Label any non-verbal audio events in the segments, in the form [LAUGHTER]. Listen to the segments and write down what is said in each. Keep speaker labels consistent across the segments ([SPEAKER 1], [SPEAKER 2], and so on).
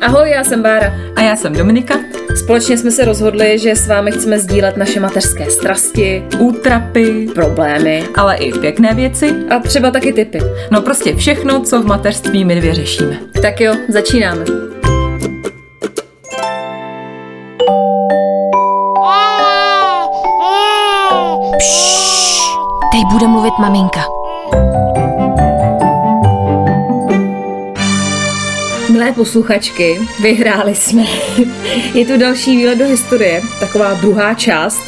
[SPEAKER 1] Ahoj, já jsem Bára.
[SPEAKER 2] A já jsem Dominika.
[SPEAKER 1] Společně jsme se rozhodli, že s vámi chceme sdílet naše mateřské strasti,
[SPEAKER 2] útrapy,
[SPEAKER 1] problémy,
[SPEAKER 2] ale i pěkné věci.
[SPEAKER 1] A třeba taky typy.
[SPEAKER 2] No prostě všechno, co v mateřství my dvě řešíme.
[SPEAKER 1] Tak jo, začínáme.
[SPEAKER 3] Pšš, teď bude mluvit maminka.
[SPEAKER 1] Milé posluchačky, vyhráli jsme. Je tu další výlet do historie, taková druhá část.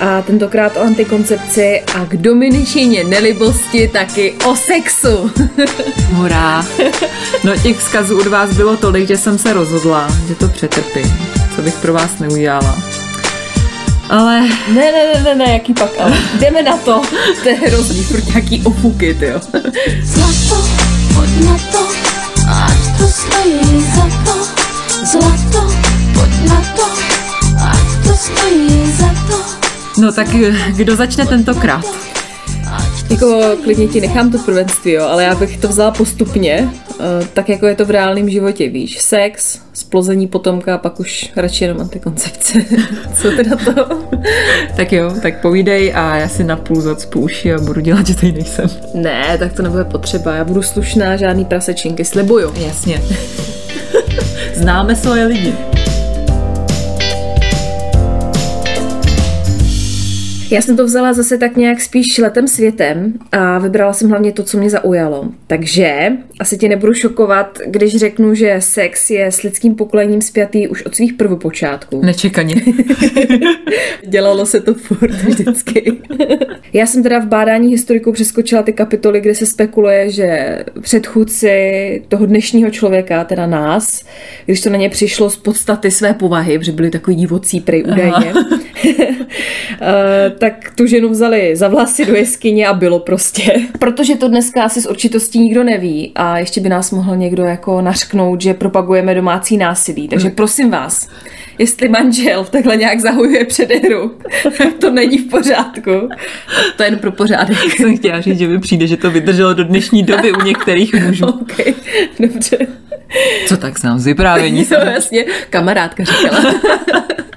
[SPEAKER 1] A tentokrát o antikoncepci a k dominičině nelibosti taky o sexu. [LAUGHS]
[SPEAKER 2] Hurá. No těch vzkazů od vás bylo tolik, že jsem se rozhodla, že to přetrpím. Co bych pro vás neudělala. Ale...
[SPEAKER 1] Ne, ne, ne, ne, ne, jaký pak ale. Jdeme na to.
[SPEAKER 2] To je hrozný, furt nějaký ofuky, jo.
[SPEAKER 4] Zlato, pojď na to, ať to stojí za to. Zlato, pojď na to, ať to stojí za to.
[SPEAKER 2] No tak kdo začne tentokrát?
[SPEAKER 1] Jako klidně ti nechám to prvenství, jo, ale já bych to vzala postupně, eh, tak jako je to v reálném životě, víš, sex, splození potomka a pak už radši jenom antikoncepce. [LAUGHS] Co ty na to? [LAUGHS]
[SPEAKER 2] tak jo, tak povídej a já si napůl zacpu uši a budu dělat, že tady nejsem.
[SPEAKER 1] Ne, tak to nebude potřeba, já budu slušná, žádný prasečinky, slibuju.
[SPEAKER 2] Jasně. [LAUGHS] Známe svoje lidi.
[SPEAKER 1] Já jsem to vzala zase tak nějak spíš letem světem a vybrala jsem hlavně to, co mě zaujalo. Takže asi tě nebudu šokovat, když řeknu, že sex je s lidským pokolením spjatý už od svých prvopočátků.
[SPEAKER 2] Nečekaně. [LAUGHS]
[SPEAKER 1] Dělalo se to furt vždycky. [LAUGHS] Já jsem teda v bádání historiků přeskočila ty kapitoly, kde se spekuluje, že předchůdci toho dnešního člověka, teda nás, když to na ně přišlo z podstaty své povahy, protože byli takový divocí prej údajně, [LAUGHS] tak tu ženu vzali za vlasy do jeskyně a bylo prostě. [LAUGHS] Protože to dneska asi s určitostí nikdo neví a ještě by nás mohl někdo jako nařknout, že propagujeme domácí násilí. Takže hmm. prosím vás, jestli manžel takhle nějak zahojuje předehru, [LAUGHS] to není v pořádku. To je jen pro pořádek. [LAUGHS]
[SPEAKER 2] Jsem chtěla říct, že mi přijde, že to vydrželo do dnešní doby u některých mužů.
[SPEAKER 1] okay, dobře.
[SPEAKER 2] Co tak sám z vyprávění?
[SPEAKER 1] No jasně, kamarádka říkala.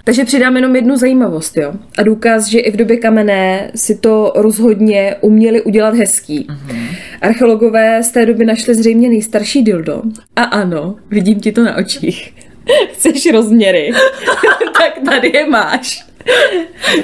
[SPEAKER 1] Takže přidám jenom jednu zajímavost, jo. A důkaz, že i v době kamenné si to rozhodně uměli udělat hezký. Uh-huh. Archeologové z té doby našli zřejmě nejstarší dildo. A ano, vidím ti to na očích. [LAUGHS] Chceš rozměry? [LAUGHS] tak tady je máš.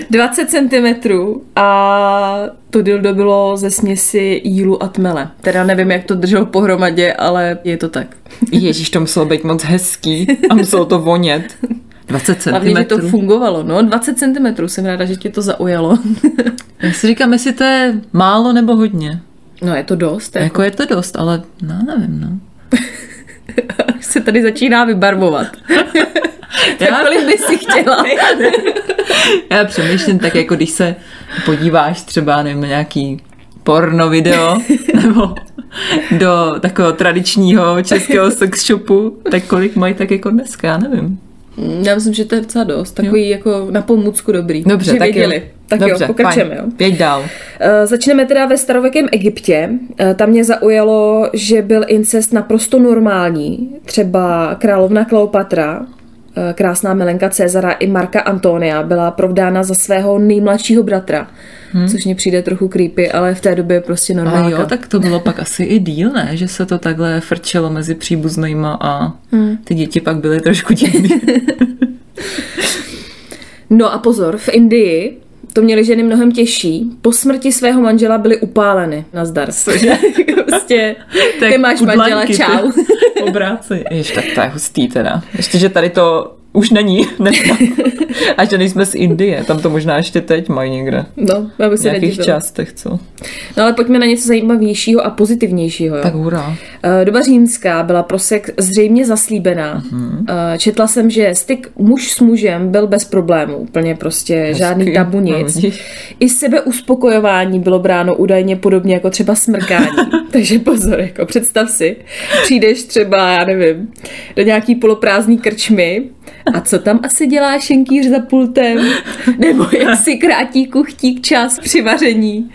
[SPEAKER 1] 20 cm a to dildo bylo ze směsi jílu a tmele. Teda nevím, jak to drželo pohromadě, ale je to tak.
[SPEAKER 2] Ježíš, to muselo být moc hezký a muselo to vonět. [LAUGHS] 20 cm. Hlavně,
[SPEAKER 1] že to fungovalo. No, 20 cm. Jsem ráda, že tě to zaujalo. [LAUGHS]
[SPEAKER 2] Já si říkám, jestli to je málo nebo hodně.
[SPEAKER 1] No, je to dost.
[SPEAKER 2] Jako, jako je to dost, ale no, nevím, no. [LAUGHS]
[SPEAKER 1] se tady začíná vybarvovat. [LAUGHS] Já, kolik bys si chtěla?
[SPEAKER 2] Já přemýšlím tak, jako když se podíváš třeba nevím, nějaký porno video nebo do takového tradičního českého sex shopu, tak kolik mají tak jako dneska, já nevím.
[SPEAKER 1] Já myslím, že to je docela dost. Takový jo. jako na pomůcku dobrý.
[SPEAKER 2] Dobře, tak
[SPEAKER 1] věděli.
[SPEAKER 2] jo.
[SPEAKER 1] Tak
[SPEAKER 2] Dobře,
[SPEAKER 1] jo, pokračujeme. Jo.
[SPEAKER 2] Pěť dál. Uh,
[SPEAKER 1] začneme teda ve starověkém Egyptě. Uh, tam mě zaujalo, že byl incest naprosto normální. Třeba královna Kleopatra, krásná milenka Cezara i Marka Antonia byla provdána za svého nejmladšího bratra. Hmm. Což mě přijde trochu creepy, ale v té době prostě normálka.
[SPEAKER 2] jo, tak to bylo pak asi i díl, ne? Že se to takhle frčelo mezi příbuznýma a hmm. ty děti pak byly trošku divný. [LAUGHS] [LAUGHS]
[SPEAKER 1] no a pozor, v Indii to měly ženy mnohem těžší. Po smrti svého manžela byly upáleny. Nazdar. [LAUGHS] prostě, ty máš manžela, čau.
[SPEAKER 2] Obráci. Jež, tak to je hustý teda. Ještě, že tady to už není [LAUGHS] dneska. A že nejsme z Indie, tam to možná ještě teď mají někde.
[SPEAKER 1] No, já bych se
[SPEAKER 2] V nějakých částech, co?
[SPEAKER 1] No ale pojďme na něco zajímavějšího a pozitivnějšího. Jo?
[SPEAKER 2] Tak hurá.
[SPEAKER 1] Eh, doba římská byla pro sex zřejmě zaslíbená. Uh-huh. Četla jsem, že styk muž s mužem byl bez problémů, úplně prostě Hezky. žádný tabu nic. No, I sebe uspokojování bylo bráno údajně podobně jako třeba smrkání. [LAUGHS] Takže pozor, jako představ si, přijdeš třeba, já nevím, do nějaký poloprázdný krčmy, a co tam asi dělá šenkýř za pultem? Nebo jak [LAUGHS] si krátí kuchtík čas při vaření?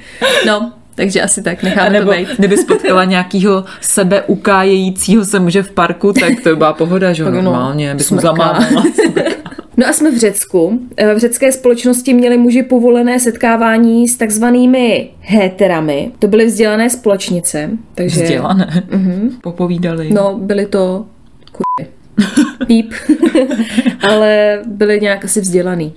[SPEAKER 1] No, takže asi tak, necháme
[SPEAKER 2] nebo
[SPEAKER 1] to být.
[SPEAKER 2] kdyby spotkala nějakýho sebeukájejícího se muže v parku, tak to by byla pohoda, že
[SPEAKER 1] no,
[SPEAKER 2] normálně, bys mu zamávala. [LAUGHS]
[SPEAKER 1] No a jsme v Řecku. Eh, V řecké společnosti měli muži povolené setkávání s takzvanými héterami. To byly vzdělané společnice. Takže,
[SPEAKER 2] Vzdělané. Popovídali.
[SPEAKER 1] No, byly to kurvy. Píp. [LAUGHS] [LAUGHS] Ale byli nějak asi vzdělaný.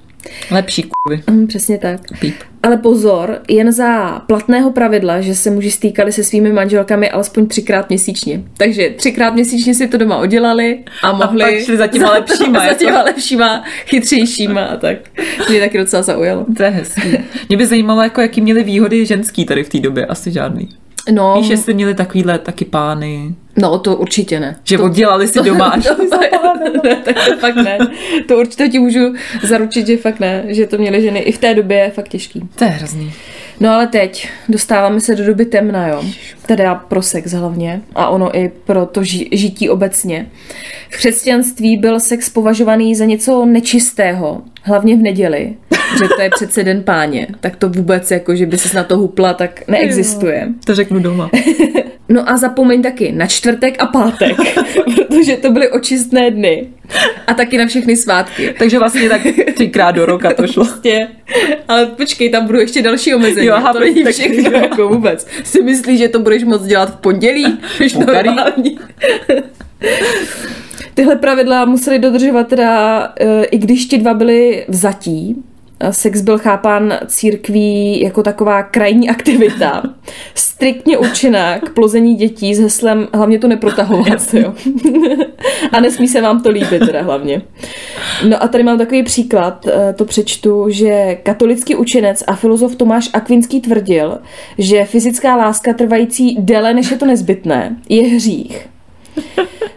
[SPEAKER 2] Lepší kuvy.
[SPEAKER 1] Hm, přesně tak.
[SPEAKER 2] Píp.
[SPEAKER 1] Ale pozor, jen za platného pravidla, že se muži stýkali se svými manželkami alespoň třikrát měsíčně. Takže třikrát měsíčně si to doma udělali a mohli...
[SPEAKER 2] pak šli za těma lepšíma, [LAUGHS]
[SPEAKER 1] za těma lepšíma, chytřejšíma a tak. Mě taky docela zaujalo.
[SPEAKER 2] To je hezký. Mě by zajímalo, jako, jaký měli výhody ženský tady v té době. Asi žádný.
[SPEAKER 1] No,
[SPEAKER 2] Víš, jestli měli takovýhle taky pány,
[SPEAKER 1] no to určitě ne.
[SPEAKER 2] že oddělali si doma [LAUGHS] až
[SPEAKER 1] to, ne, tak to fakt ne. To určitě ti můžu zaručit, že fakt ne. Že to měly ženy i v té době je fakt těžký.
[SPEAKER 2] To je hrozný.
[SPEAKER 1] No ale teď dostáváme se do doby temna, jo. Teda pro sex hlavně a ono i pro to ži- žití obecně. V křesťanství byl sex považovaný za něco nečistého, hlavně v neděli, že to je přece den páně. Tak to vůbec jako, že by se na to hupla, tak neexistuje.
[SPEAKER 2] To řeknu doma. [LAUGHS]
[SPEAKER 1] No a zapomeň taky na čtvrtek a pátek, [LAUGHS] protože to byly očistné dny. A taky na všechny svátky.
[SPEAKER 2] Takže vlastně tak třikrát do roka to šlo.
[SPEAKER 1] Prostě, ale počkej, tam budou ještě další omezení.
[SPEAKER 2] Jo,
[SPEAKER 1] Jo,
[SPEAKER 2] aha,
[SPEAKER 1] to není
[SPEAKER 2] tak-
[SPEAKER 1] všechno jako vůbec. Si myslíš, že to budeš moc dělat v pondělí? Když
[SPEAKER 2] Úterý?
[SPEAKER 1] normální. Tyhle pravidla museli dodržovat teda, e, i když ti dva byli vzatí. Sex byl chápán církví jako taková krajní aktivita, [LAUGHS] striktně určená k plození dětí s heslem hlavně to neprotahovat, jo. [LAUGHS] a nesmí se vám to líbit teda hlavně. No a tady mám takový příklad, eh, to přečtu, že katolický učenec a filozof Tomáš Akvinský tvrdil, že fyzická láska trvající déle než je to nezbytné je hřích.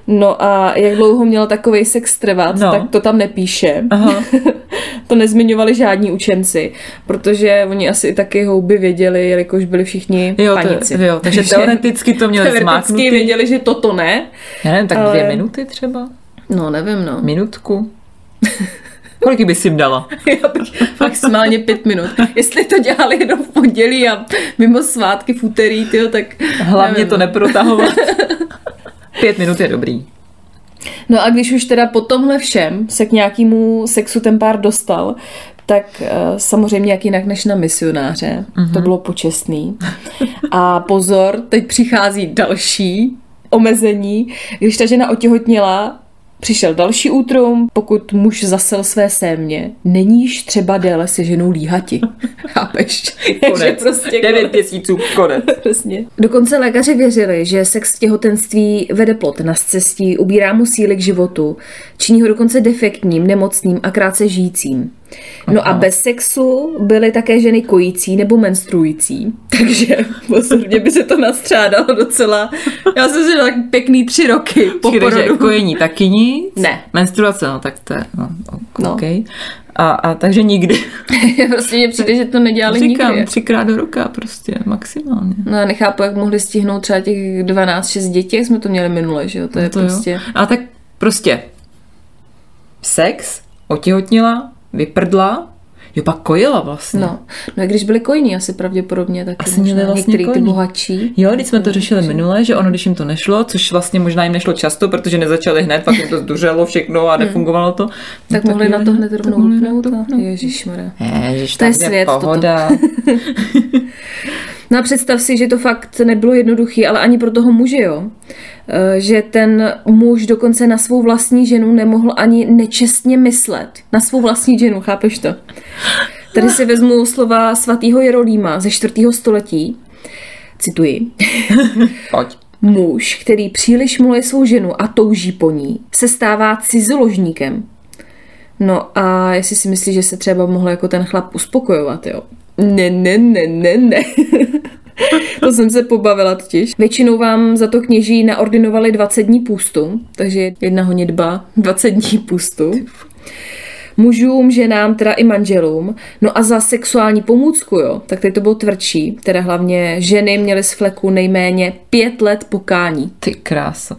[SPEAKER 1] No a jak dlouho měl takový sex trvat,
[SPEAKER 2] No.
[SPEAKER 1] tak to tam nepíše.
[SPEAKER 2] Aha. [LAUGHS]
[SPEAKER 1] to nezmiňovali žádní učenci, protože oni asi i taky houby věděli, jelikož byli všichni
[SPEAKER 2] Jo,
[SPEAKER 1] panici.
[SPEAKER 2] to, jo, takže teoreticky to měli
[SPEAKER 1] teoreticky
[SPEAKER 2] zmáknutý.
[SPEAKER 1] věděli, že toto ne.
[SPEAKER 2] Já nevím, tak
[SPEAKER 1] ale-
[SPEAKER 2] dvě minuty třeba?
[SPEAKER 1] No, nevím, no.
[SPEAKER 2] Minutku? [LAUGHS] Kolik bys jim dala?
[SPEAKER 1] Já bych maximálně pět minut. Jestli to dělali jenom v pondělí a mimo svátky v úterý, tyjo, tak
[SPEAKER 2] Hlavně
[SPEAKER 1] nevím,
[SPEAKER 2] to
[SPEAKER 1] no.
[SPEAKER 2] neprotahovat. [LAUGHS] Pět minut je dobrý.
[SPEAKER 1] No a když už teda po tomhle všem se k nějakému sexu ten pár dostal, tak uh, samozřejmě jak jinak než na misionáře. Mm-hmm. To bylo počestný. A pozor, teď přichází další omezení. Když ta žena otěhotněla, přišel další útrum, pokud muž zasel své sémě, není již třeba déle se ženou líhati. [LAUGHS] Chápeš? Takže [LAUGHS] prostě
[SPEAKER 2] Devět měsíců, konec. [LAUGHS]
[SPEAKER 1] Přesně. Dokonce lékaři věřili, že sex v těhotenství vede plod na cestí, ubírá mu síly k životu, činí ho dokonce defektním, nemocným a krátce žijícím. No a bez sexu byly také ženy kojící nebo menstruující. [LAUGHS] Takže pozorně by se to nastřádalo docela. Já jsem si tak pěkný tři roky po
[SPEAKER 2] takže
[SPEAKER 1] porodu.
[SPEAKER 2] kojení taky nic?
[SPEAKER 1] Ne.
[SPEAKER 2] Menstruace, no tak to je, no,
[SPEAKER 1] No.
[SPEAKER 2] OK. A, a takže nikdy. [LAUGHS]
[SPEAKER 1] prostě mně přijde, že to nedělali
[SPEAKER 2] Říkám,
[SPEAKER 1] nikdy.
[SPEAKER 2] třikrát do roka prostě, maximálně.
[SPEAKER 1] No já nechápu, jak mohli stihnout třeba těch 12-6 dětí, jak jsme to měli minule, že jo? To je
[SPEAKER 2] to
[SPEAKER 1] prostě...
[SPEAKER 2] Jo. A tak prostě sex, otěhotnila, vyprdla, jo pak kojila vlastně.
[SPEAKER 1] No, no a když byli kojní asi pravděpodobně, tak
[SPEAKER 2] Asi měli vlastně
[SPEAKER 1] některý ty
[SPEAKER 2] kojní.
[SPEAKER 1] bohatší.
[SPEAKER 2] Jo, když jsme to řešili minule, že ono, když jim to nešlo, což vlastně možná jim nešlo často, protože nezačali hned, pak jim to zduřelo všechno a nefungovalo to.
[SPEAKER 1] Tak
[SPEAKER 2] no,
[SPEAKER 1] mohli na to hned
[SPEAKER 2] tak
[SPEAKER 1] rovnou upnout. Ježišmarja.
[SPEAKER 2] Ježiš,
[SPEAKER 1] To je
[SPEAKER 2] tak
[SPEAKER 1] svět,
[SPEAKER 2] pohoda. [LAUGHS]
[SPEAKER 1] No a představ si, že to fakt nebylo jednoduchý, ale ani pro toho muže, jo. Eh, Že ten muž dokonce na svou vlastní ženu nemohl ani nečestně myslet. Na svou vlastní ženu, chápeš to? Tady si vezmu slova svatého Jerolíma ze 4. století. Cituji. [LAUGHS]
[SPEAKER 2] Pojď.
[SPEAKER 1] Muž, který příliš miluje svou ženu a touží po ní, se stává cizoložníkem. No a jestli si myslíš, že se třeba mohl jako ten chlap uspokojovat, jo? Ne, ne, ne, ne, ne. [LAUGHS] [LAUGHS] to jsem se pobavila totiž. Většinou vám za to kněží naordinovali 20 dní půstu, takže jedna honitba, 20 dní půstu. Mužům, ženám, teda i manželům. No a za sexuální pomůcku, jo, tak teď to bylo tvrdší. Teda hlavně ženy měly z fleku nejméně pět let pokání.
[SPEAKER 2] Ty krása.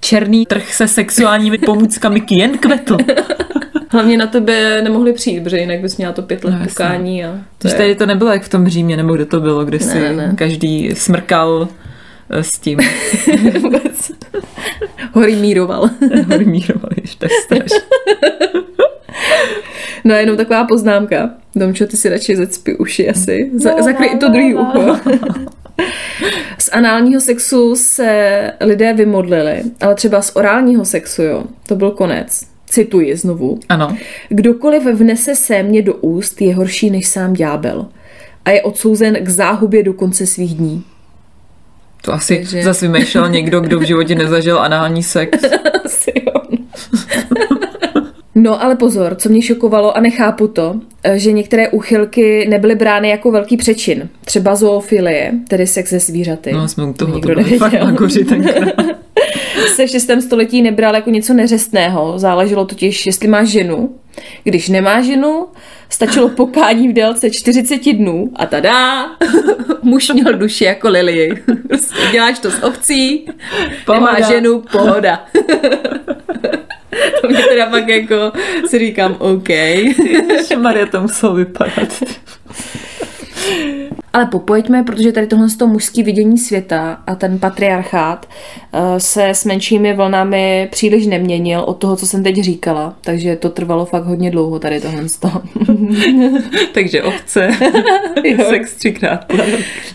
[SPEAKER 2] Černý trh se sexuálními pomůckami jen kvetl. [LAUGHS]
[SPEAKER 1] Hlavně na tebe nemohli přijít, protože jinak bys měla to pět let
[SPEAKER 2] No,
[SPEAKER 1] pukání. A to
[SPEAKER 2] Když
[SPEAKER 1] je...
[SPEAKER 2] tady to nebylo jak v tom Římě, nebo kde to bylo, kde si
[SPEAKER 1] Ne, ne.
[SPEAKER 2] každý smrkal eh, s tím. [LAUGHS]
[SPEAKER 1] vůbec. Hory míroval. [LAUGHS]
[SPEAKER 2] Hormírovali, to je strašné.
[SPEAKER 1] No a jenom taková poznámka. Domčo, ty si radši zacpi uši asi. Za,
[SPEAKER 2] No,
[SPEAKER 1] zakryj to
[SPEAKER 2] no,
[SPEAKER 1] druhý
[SPEAKER 2] no.
[SPEAKER 1] ucho. [LAUGHS] Z análního sexu se lidé vymodlili, ale třeba z orálního sexu, jo, to byl konec. Cituji znovu.
[SPEAKER 2] Ano.
[SPEAKER 1] Kdokoliv vnese sémě do úst, je horší než sám ďábel a je odsouzen k záhubě do konce svých dní.
[SPEAKER 2] To asi
[SPEAKER 1] Takže-
[SPEAKER 2] zase vymýšlel někdo, kdo v životě nezažil anální sex. [LAUGHS]
[SPEAKER 1] Asi jo. No ale pozor, co mě šokovalo a nechápu to, že některé úchylky nebyly brány jako velký přečin. Třeba zoofilie, tedy sex se zvířaty.
[SPEAKER 2] No, jsme u toho, to bylo fakt magoři tenkrát. [LAUGHS]
[SPEAKER 1] se v 6. století nebral jako něco neřestného. Záleželo totiž, jestli má ženu. Když nemá ženu, stačilo pokání v délce 40 dnů a tada, [LAUGHS] muž měl duši jako Lily. Prostě děláš to s ovcí, nemá
[SPEAKER 2] Pohoda.
[SPEAKER 1] ženu, pohoda. to mě teda pak jako si říkám, OK.
[SPEAKER 2] Maria to muselo vypadat.
[SPEAKER 1] Ale popojďme, protože tady tohle z toho mužský vidění světa a ten patriarchát eh, se s menšími vlnami příliš neměnil od toho, co jsem teď říkala. Takže to trvalo fakt hodně dlouho tady tohle toho. [LAUGHS]
[SPEAKER 2] Takže ovce, [LAUGHS] sex třikrát.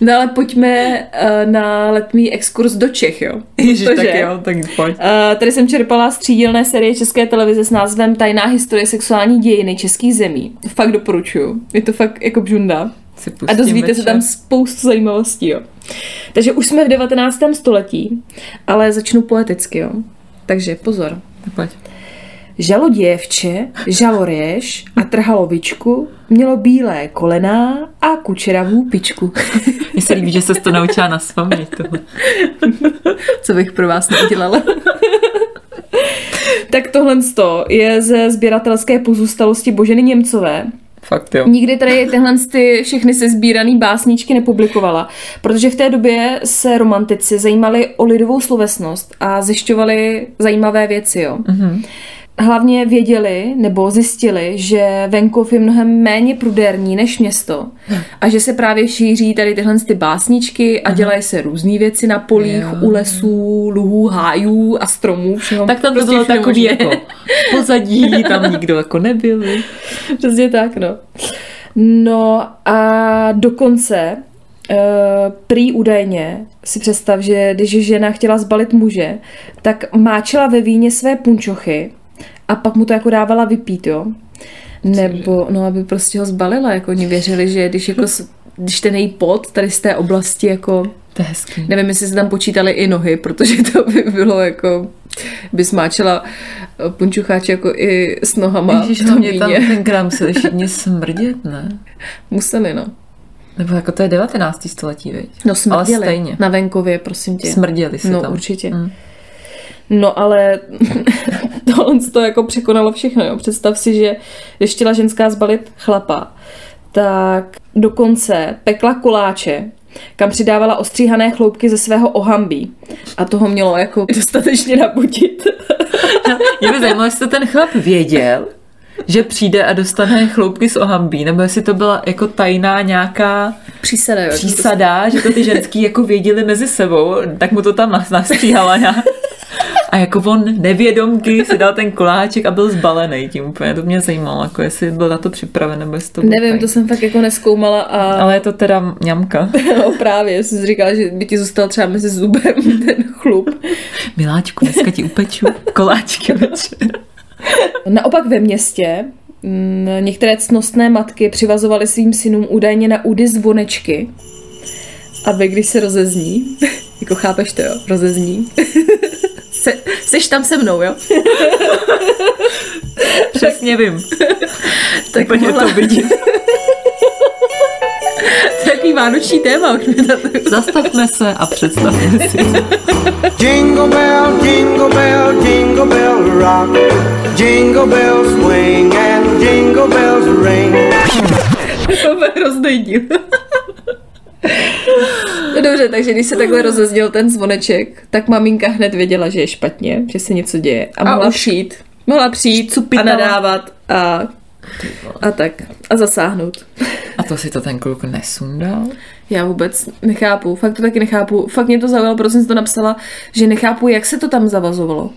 [SPEAKER 1] No ale pojďme eh, na letní exkurs do Čech, jo.
[SPEAKER 2] Ježiš, tak
[SPEAKER 1] Protože,
[SPEAKER 2] jo, tak pojď.
[SPEAKER 1] eh, Tady jsem čerpala z třídílné série České televize s názvem Tajná historie sexuální dějiny českých zemí. Fakt doporučuju. Je to fakt jako bžunda.
[SPEAKER 2] Si
[SPEAKER 1] A dozvíte se tam spoustu zajímavostí, jo. Takže už jsme v 19. století, ale začnu poeticky, jo. Takže pozor.
[SPEAKER 2] Pojď.
[SPEAKER 1] Žalo děvče, žalo réž a trhalo vičku, mělo bílé kolená a kučeravou pičku. [LAUGHS]
[SPEAKER 2] Mně se líbí, že se to naučila na spaměť tohle. [LAUGHS]
[SPEAKER 1] Co bych pro vás neudělala. tak tohle je ze sběratelské pozůstalosti Boženy Němcové,
[SPEAKER 2] Fakt jo.
[SPEAKER 1] Nikdy tady tyhle ty všechny se sbíraný básničky nepublikovala, protože v té době se romantici zajímali o lidovou slovesnost a zjišťovali zajímavé věci. Jo. Mm-hmm. Hlavně věděli nebo zjistili, že venkov je mnohem méně prudérní než město a že se právě šíří tady tyhle ty básničky a dělají se různé věci na polích,
[SPEAKER 2] Jo.
[SPEAKER 1] u lesů, luhů, hájů a stromů. Všeho,
[SPEAKER 2] Tak tam to
[SPEAKER 1] prostě
[SPEAKER 2] bylo takový jako pozadí, tam nikdo jako nebyl. [LAUGHS]
[SPEAKER 1] Přesně tak, no. No a dokonce Uh, prý údajně si představ, že když žena chtěla zbalit muže, tak máčela ve víně své punčochy a pak mu to jako dávala vypít, jo. Nebo, no, aby prostě ho zbalila, jako oni věřili, že když jako, když ten její pot tady z té oblasti jako
[SPEAKER 2] To je hezký.
[SPEAKER 1] Nevím, jestli se tam počítali i nohy, protože to by bylo jako, by smáčela eh, punčucháče jako i s nohama
[SPEAKER 2] Ježíš,
[SPEAKER 1] v tom
[SPEAKER 2] hlavně tam [LAUGHS] tenkrát museli všichni smrdět, ne?
[SPEAKER 1] Museli, no.
[SPEAKER 2] Nebo jako to je 19. století, viď?
[SPEAKER 1] No
[SPEAKER 2] Ale
[SPEAKER 1] smrděli.
[SPEAKER 2] stejně.
[SPEAKER 1] Na venkově, prosím tě.
[SPEAKER 2] Smrděli se
[SPEAKER 1] No
[SPEAKER 2] tam.
[SPEAKER 1] určitě.
[SPEAKER 2] Mm.
[SPEAKER 1] No ale [LAUGHS] [LAUGHS] tohle to jako překonalo všechno. Jo. Představ si, že když chtěla ženská zbalit chlapa, tak dokonce pekla koláče, kam přidávala ostříhané chloupky ze svého ohambí. A toho mělo jako [LAUGHS] dostatečně nabutit.
[SPEAKER 2] Mě by zajímalo, jestli to ten chlap věděl, že přijde a dostane chloupky z ohambí, nebo jestli to byla jako tajná nějaká
[SPEAKER 1] Přísada, jo.
[SPEAKER 2] přísada, že to ty ženský jako věděli mezi sebou, tak mu to tam nas- nastříhala nějak. A jako on nevědomky si dal ten koláček a byl zbalený tím úplně. To mě zajímalo, jako jestli byl na to připraven, nebo jestli to
[SPEAKER 1] Nevím, to jsem fakt jako neskoumala a
[SPEAKER 2] Ale je to teda ňamka. [LAUGHS]
[SPEAKER 1] no, právě jsem si říkala, že by ti zůstal třeba mezi zubem [LAUGHS] ten chlup.
[SPEAKER 2] Miláčku, dneska ti upeču koláčky [LAUGHS] večer.
[SPEAKER 1] Naopak ve městě mm, některé cnostné matky přivazovaly svým synům údajně na údy zvonečky, aby když se rozezní, jako chápeš to jo, rozezní, se, seš tam se mnou, jo? [LAUGHS]
[SPEAKER 2] Přesně vím. [LAUGHS]
[SPEAKER 1] Tak
[SPEAKER 2] Úplně
[SPEAKER 1] mohla-
[SPEAKER 2] to vidím.
[SPEAKER 1] To je takový vánoční téma, už mi to
[SPEAKER 2] Zastavme se a představme si.
[SPEAKER 5] Jingle bell, jingle bell, jingle bell rock. Jingle bells swing and jingle bells ring.
[SPEAKER 1] To bude hrozný díl. No dobře, takže když se takhle rozezněl ten zvoneček, tak maminka hned věděla, že je špatně, že se něco děje. A mohla
[SPEAKER 2] už
[SPEAKER 1] přijít. Mohla přijít a
[SPEAKER 2] cupitala.
[SPEAKER 1] nadávat A, a tak. A zasáhnout.
[SPEAKER 2] A to si to ten kluk nesundal?
[SPEAKER 1] Já vůbec nechápu, fakt to taky nechápu. Fakt mě to zaujalo, protože jsem to napsala, že nechápu, jak se to tam zavazovalo.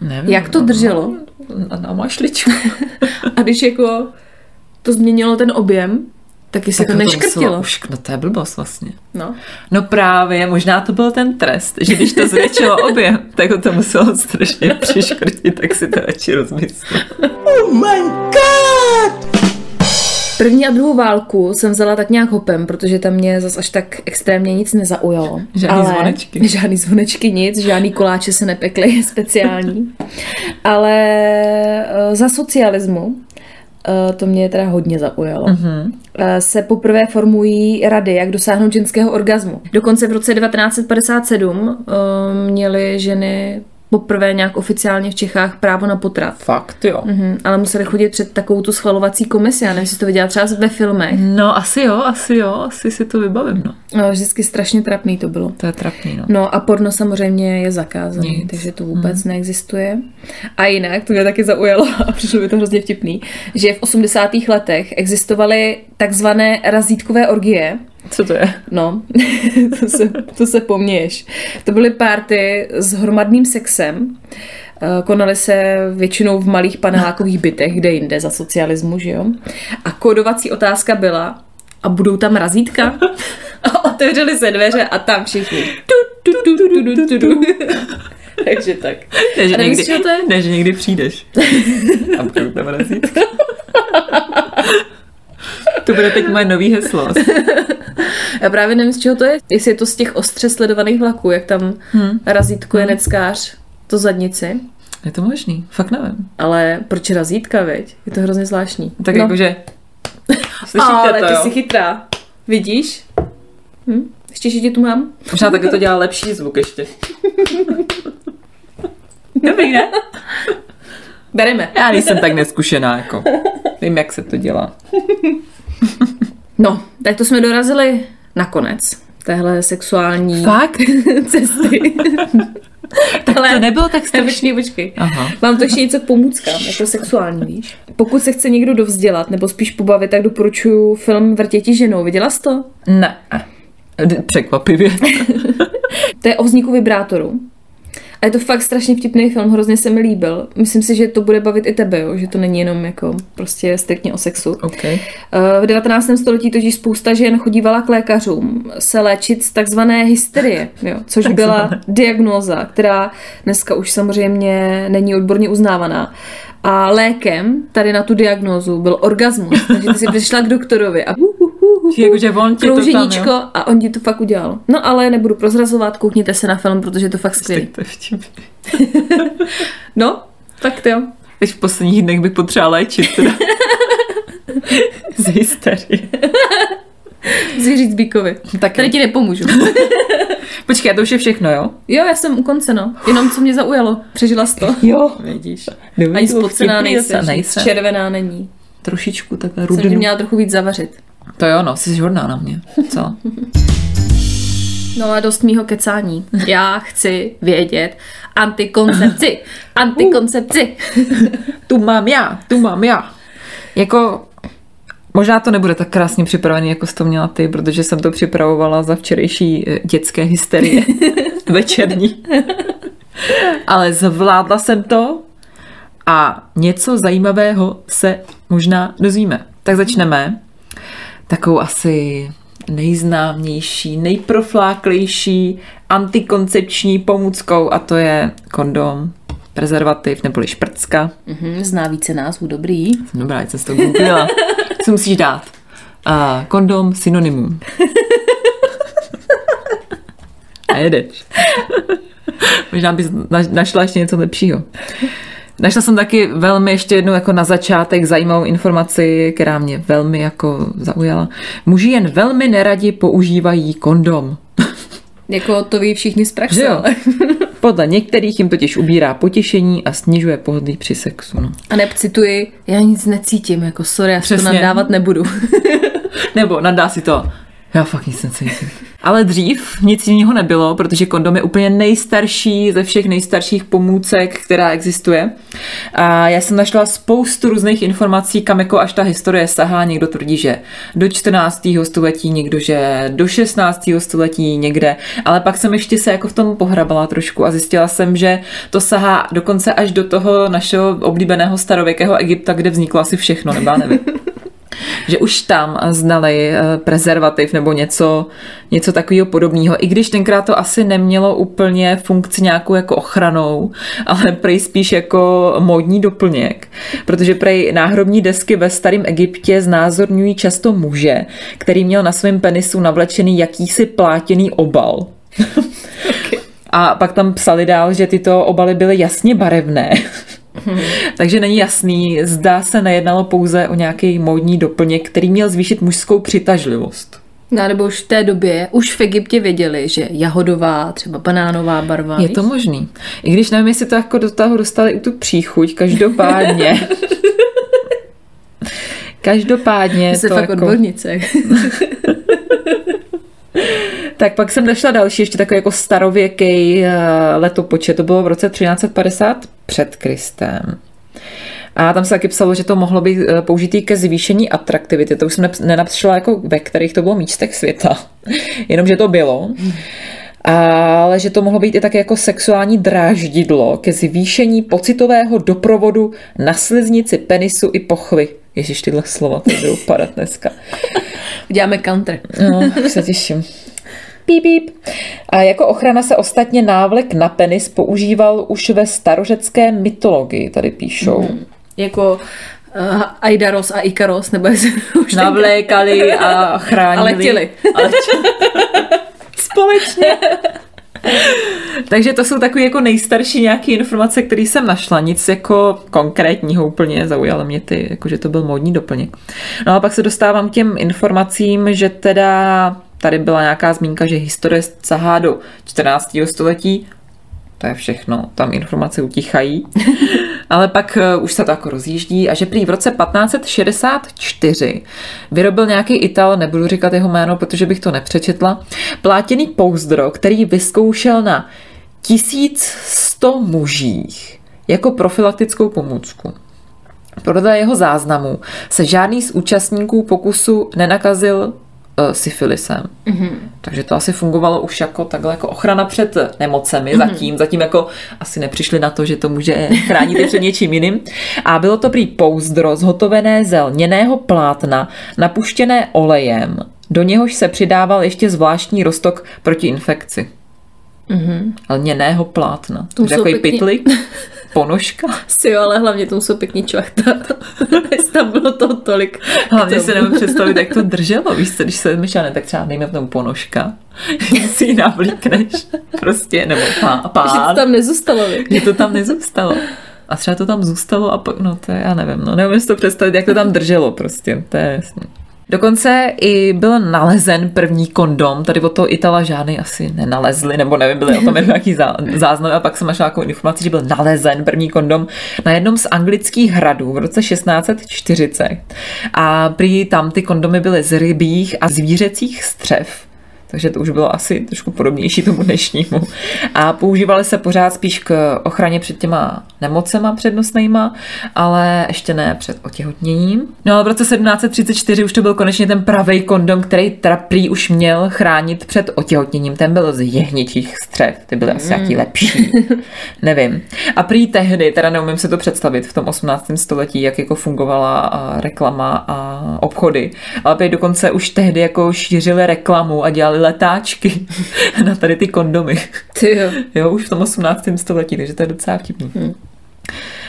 [SPEAKER 2] Nevím.
[SPEAKER 1] Jak to drželo?
[SPEAKER 2] Na, na mašličku. [LAUGHS]
[SPEAKER 1] A když jako to změnilo ten objem, taky se to
[SPEAKER 2] muselo
[SPEAKER 1] neškrtilo.
[SPEAKER 2] Už, no to je blbost vlastně.
[SPEAKER 1] No.
[SPEAKER 2] No právě, možná to byl ten trest, že když to zvětšilo [LAUGHS] objem, tak ho to muselo strašně přiškrtit, tak si to radši rozmyslel.
[SPEAKER 1] První a druhou válku jsem vzala tak nějak hopem, protože tam mě zas až tak extrémně nic nezaujalo.
[SPEAKER 2] Žádný zvonečky. [LAUGHS]
[SPEAKER 1] Žádný zvonečky nic, žádný koláče se nepekly [LAUGHS] speciální. Ale eh, za socialismu to mě teda hodně zaujalo. Mm-hmm. Se poprvé formují rady, jak dosáhnout ženského orgazmu. Dokonce v roce 1957 eh, měly ženy poprvé nějak oficiálně v Čechách právo na potrat.
[SPEAKER 2] Fakt, jo.
[SPEAKER 1] Mhm, ale museli chodit před takovou tu schvalovací komisi. Já nevím, jestli to viděla třeba ve filmech.
[SPEAKER 2] No asi jo, asi jo, asi si to vybavím, no.
[SPEAKER 1] No, vždycky strašně trapný to bylo.
[SPEAKER 2] To je trapný, no.
[SPEAKER 1] No a porno samozřejmě je zakázaný,
[SPEAKER 2] Nic.
[SPEAKER 1] takže to vůbec neexistuje. A jinak, to mě taky zaujalo [LAUGHS] a přišlo mi to hrozně vtipný, že v 80. letech existovaly takzvané razítkové orgie,
[SPEAKER 2] Co to je?
[SPEAKER 1] No, [LAUGHS] to se, to se poměješ. To byly párty s hromadným sexem. Eh, Konaly se většinou v malých panelákových bytech, kde jinde za socialismu, že jo? A kódovací otázka byla, a budou tam razítka? A otevřely se dveře a tam všichni. Tu, tu, tu, tu, tu, tu, tu. [LAUGHS] Takže tak.
[SPEAKER 2] Ne, že,
[SPEAKER 1] A
[SPEAKER 2] někdy,
[SPEAKER 1] to je?
[SPEAKER 2] ne, že někdy přijdeš. [LAUGHS] A budu tam razítka. To bude teď moje nový heslo. [LAUGHS]
[SPEAKER 1] Já právě nevím, z čeho to je. Jestli je to z těch ostře sledovaných vlaků, jak tam
[SPEAKER 2] Hmm.
[SPEAKER 1] razítkuje neckář to zadnici.
[SPEAKER 2] Je to možný, fakt nevím.
[SPEAKER 1] Ale proč razítka, veď? Je to hrozně zvláštní.
[SPEAKER 2] Tak
[SPEAKER 1] no.
[SPEAKER 2] jakože... Slyšíte
[SPEAKER 1] Ale
[SPEAKER 2] to,
[SPEAKER 1] ty
[SPEAKER 2] jo?
[SPEAKER 1] jsi chytrá. Vidíš? Hm? Ještě, že tu mám?
[SPEAKER 2] Možná taky to dělá lepší zvuk ještě. [LAUGHS] Dobrý, ne?
[SPEAKER 1] Bereme.
[SPEAKER 2] Já nejsem tak neskušená, jako. Vím, jak se to dělá. [LAUGHS]
[SPEAKER 1] No, tak to jsme dorazili nakonec téhle sexuální
[SPEAKER 2] Fakt? [LAUGHS]
[SPEAKER 1] cesty. [LAUGHS] Ale
[SPEAKER 2] To nebylo tak strašný.
[SPEAKER 1] Počkej.
[SPEAKER 2] Aha.
[SPEAKER 1] Mám to ještě něco k pomůckám, jako sexuální, víš? Pokud se chce někdo dovzdělat nebo spíš pobavit, tak doporučuji film Vrtěti ženou. Viděla jsi to?
[SPEAKER 2] Ne. Překvapivě.
[SPEAKER 1] To je o vzniku vibrátoru. A je to fakt strašně vtipný film, hrozně se mi líbil. Myslím si, že to bude bavit i tebe, jo? že to není jenom jako prostě striktně o sexu.
[SPEAKER 2] OK.
[SPEAKER 1] Eh, V 19. století totiž spousta žen chodívala k lékařům se léčit z takzvané hysterie, jo? což byla diagnóza, která dneska už samozřejmě není odborně uznávaná. A lékem tady na tu diagnózu byl orgasmus. Takže ty si [LAUGHS] přišla k doktorovi a
[SPEAKER 2] Či jakože on ti to tam,
[SPEAKER 1] krouženíčko
[SPEAKER 2] jo?
[SPEAKER 1] a on ti to fakt udělal. No ale nebudu prozrazovat, koukněte se na film, protože je to fakt skvělý.
[SPEAKER 2] To. [LAUGHS]
[SPEAKER 1] No, tak to jo.
[SPEAKER 2] Teď v posledních dnech bych potřeba léčit teda. [LAUGHS] Z hysterie.
[SPEAKER 1] Zvěřit Zbíkovi.
[SPEAKER 2] Tak
[SPEAKER 1] Tady ti nepomůžu. [LAUGHS]
[SPEAKER 2] Počkej, to už je všechno, jo?
[SPEAKER 1] Jo, já jsem u konce, no. Jenom co mě zaujalo. Přežila jsi to.
[SPEAKER 2] Jo. Vidíš.
[SPEAKER 1] Ani spocená
[SPEAKER 2] nejsem. nejsem.
[SPEAKER 1] červená není.
[SPEAKER 2] Trošičku takhle
[SPEAKER 1] Jsem tě
[SPEAKER 2] rudinu.
[SPEAKER 1] měla trochu víc zavařit.
[SPEAKER 2] To jo, no, jsi hodná na mě. Co?
[SPEAKER 1] No a dost mýho kecání. Já chci vědět antikoncepci. Antikoncepci.
[SPEAKER 2] tu mám já, tu mám já. Jako, možná to nebude tak krásně připravený, jako jsi to měla ty, protože jsem to připravovala za včerejší eh, dětské hysterie [LAUGHS] večerní. Ale zvládla jsem to a něco zajímavého se možná dozvíme. Tak začneme takovou asi nejznámější, nejprofláklejší antikoncepční pomůckou a to je kondom, prezervativ neboli šprcka.
[SPEAKER 1] Mhm, zná více názvů, dobrý.
[SPEAKER 2] Jsem dobrá, jsem to googlila. [LAUGHS] Co musíš dát? Uh, kondom synonymum. [LAUGHS] A jedeš. Možná bys na- našla ještě něco lepšího. Našla jsem taky velmi ještě jednou jako na začátek zajímavou informaci, která mě velmi jako zaujala. Muži jen velmi neradi používají kondom. [LAUGHS]
[SPEAKER 1] Jako to ví všichni z praxe.
[SPEAKER 2] jo? [LAUGHS] Podle některých jim totiž ubírá potěšení a snižuje pohodlí při sexu. No.
[SPEAKER 1] A nepcituji, já nic necítím, jako sorry, já si to
[SPEAKER 2] Přesně.
[SPEAKER 1] nadávat nebudu.
[SPEAKER 2] Nebo [LAUGHS] nadá si to, Já fakt nic necítím. Ale dřív nic jiného nebylo, protože kondom je úplně nejstarší ze všech nejstarších pomůcek, která existuje. A já jsem našla spoustu různých informací, kam jako až ta historie sahá. Někdo tvrdí, že do 14. století, někdo, že do 16. století někde. Ale pak jsem ještě se jako v tom pohrabala trošku a zjistila jsem, že to sahá dokonce až do toho našeho oblíbeného starověkého Egypta, kde vzniklo asi všechno, nebo nevím [LAUGHS] že už tam znali eh, prezervativ nebo něco, něco takového podobného. I když tenkrát to asi nemělo úplně funkci nějakou jako ochranou, ale prej spíš jako módní doplněk. Protože prej náhrobní desky ve starém Egyptě znázorňují často muže, který měl na svém penisu navlečený jakýsi plátěný obal. [LAUGHS] okay. A pak tam psali dál, že tyto obaly byly jasně barevné. [LAUGHS] Takže není jasný, zdá se nejednalo pouze o nějaký módní doplněk, který měl zvýšit mužskou přitažlivost.
[SPEAKER 1] No, nebo už v té době, už v Egyptě věděli, že jahodová, třeba banánová barva.
[SPEAKER 2] Je to možný. I když nevím, jestli to jako do toho dostali i tu příchuť, každopádně. [LAUGHS] každopádně
[SPEAKER 1] Jsi
[SPEAKER 2] to
[SPEAKER 1] fakt
[SPEAKER 2] jako...
[SPEAKER 1] odbornice. [LAUGHS]
[SPEAKER 2] Tak pak jsem našla další, ještě takový jako starověký eh, letopočet. To bylo v roce 1350 před Kristem. A tam se taky psalo, že to mohlo být eh, použitý ke zvýšení atraktivity. To už jsem nenapsala jako ve kterých to bylo místech světa. [LAUGHS] Jenomže to bylo. Ale že to mohlo být i také jako sexuální dráždidlo ke zvýšení pocitového doprovodu na sliznici penisu i pochvy. Ježíš, tyhle slova, to budou padat dneska.
[SPEAKER 1] Uděláme country.
[SPEAKER 2] No, se těším. Píp, píp. A jako ochrana se ostatně návlek na penis používal už ve starořecké mytologii, tady píšou. Mm.
[SPEAKER 1] Jako uh, Aidaros a Ikaros, nebo jestli už
[SPEAKER 2] Navlékali a [LAUGHS] chránili.
[SPEAKER 1] A letěli.
[SPEAKER 2] A letěli. Společně. Takže to jsou takové jako nejstarší nějaké informace, které jsem našla. Nic jako konkrétního úplně zaujalo mě ty, jako že to byl módní doplněk. No a pak se dostávám k těm informacím, že teda tady byla nějaká zmínka, že historie sahá do 14. století, to je všechno, tam informace utichají. [LAUGHS] Ale pak uh, už se to jako rozjíždí a že prý v roce 1564 vyrobil nějaký Ital, nebudu říkat jeho jméno, protože bych to nepřečetla, plátěný pouzdro, který vyzkoušel na 1100 mužích jako profilaktickou pomůcku. Podle jeho záznamu se žádný z účastníků pokusu nenakazil uh, syfilisem. Mm-hmm. Takže to asi fungovalo už jako takhle jako ochrana před nemocemi mm-hmm. zatím. Zatím jako asi nepřišli na to, že to může chránit před něčím jiným. A bylo to prý pouzdro zhotovené ze lněného plátna, napuštěné olejem. Do něhož se přidával ještě zvláštní roztok proti infekci. Mm-hmm. Lněného plátna. To takový pěkně... [LAUGHS] Ponožka?
[SPEAKER 1] Si jo, ale hlavně tomu jsou pěkný čvachta. [LAUGHS] Jestli tam bylo to tolik.
[SPEAKER 2] Hlavně si nemůžu představit, jak to drželo, víš co, když se myšlane, tak třeba nejme v tom ponožka, [LAUGHS] si ji navlíkneš, prostě, nebo pán. pán.
[SPEAKER 1] Že to tam nezůstalo.
[SPEAKER 2] Že to tam nezůstalo. A třeba to tam zůstalo a pak, no to je, já nevím, no neumím si to představit, jak to tam drželo prostě, to je jasný. Dokonce i byl nalezen první kondom, tady od toho Itala žádný asi nenalezli, nebo nevím, byly o tom nějaký záznam a pak jsem našla nějakou informaci, že byl nalezen první kondom na jednom z anglických hradů v roce 1640. A prý tam ty kondomy byly z rybích a zvířecích střev takže to už bylo asi trošku podobnější tomu dnešnímu. A používaly se pořád spíš k ochraně před těma nemocema přednostnýma, ale ještě ne před otěhotněním. No ale v roce 1734 už to byl konečně ten pravý kondom, který teda prý už měl chránit před otěhotněním. Ten byl z jehničích střev, ty byly asi nějaký mm. lepší. [LAUGHS] Nevím. A prý tehdy, teda neumím si to představit v tom 18. století, jak jako fungovala reklama a obchody, ale prý dokonce už tehdy jako šířili reklamu a dělali letáčky [LAUGHS] na tady ty kondomy.
[SPEAKER 1] Ty jo.
[SPEAKER 2] jo, už v tom 18. století, takže to je docela vtipný. Hmm.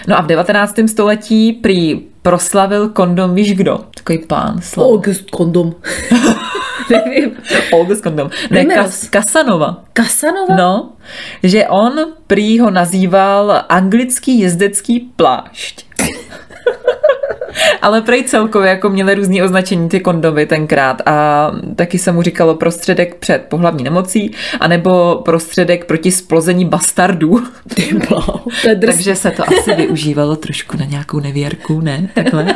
[SPEAKER 2] No a v 19. století prý proslavil kondom, víš kdo? Takový pán.
[SPEAKER 1] Slav. August kondom. [LAUGHS]
[SPEAKER 2] Nevím. August kondom. Ne, Kas, Kasanova.
[SPEAKER 1] Kasanova?
[SPEAKER 2] No, že on prý ho nazýval anglický jezdecký plášť. Ale prej celkově jako měly různý označení ty kondomy tenkrát a taky se mu říkalo prostředek před pohlavní nemocí anebo prostředek proti splození bastardů.
[SPEAKER 1] To je drs...
[SPEAKER 2] Takže se to asi využívalo trošku na nějakou nevěrku, ne? Takhle.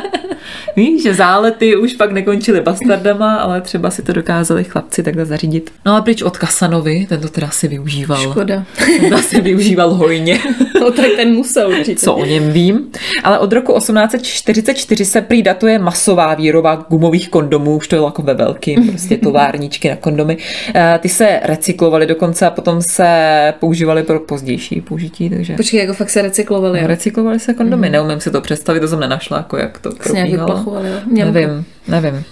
[SPEAKER 2] Víš, že zálety už pak nekončily bastardama, ale třeba si to dokázali chlapci takhle zařídit. No a pryč od Kasanovi, ten to teda si využíval.
[SPEAKER 1] Škoda.
[SPEAKER 2] Ten to asi využíval hojně.
[SPEAKER 1] No tak ten musel určitě.
[SPEAKER 2] Co o něm vím. Ale od roku 1844 se prý datuje masová výroba gumových kondomů, už to je jako ve velkým, prostě továrníčky na kondomy. Eh, Ty se recyklovaly dokonce a potom se používaly pro pozdější použití, takže...
[SPEAKER 1] Počkej, jako fakt se recyklovali. jo?
[SPEAKER 2] Recyklovaly se kondomy, neumím si to představit, to jsem nenašla, jako jak to
[SPEAKER 1] nějak
[SPEAKER 2] probíhalo.
[SPEAKER 1] vyplachovali, jo?
[SPEAKER 2] Nevím, nevím.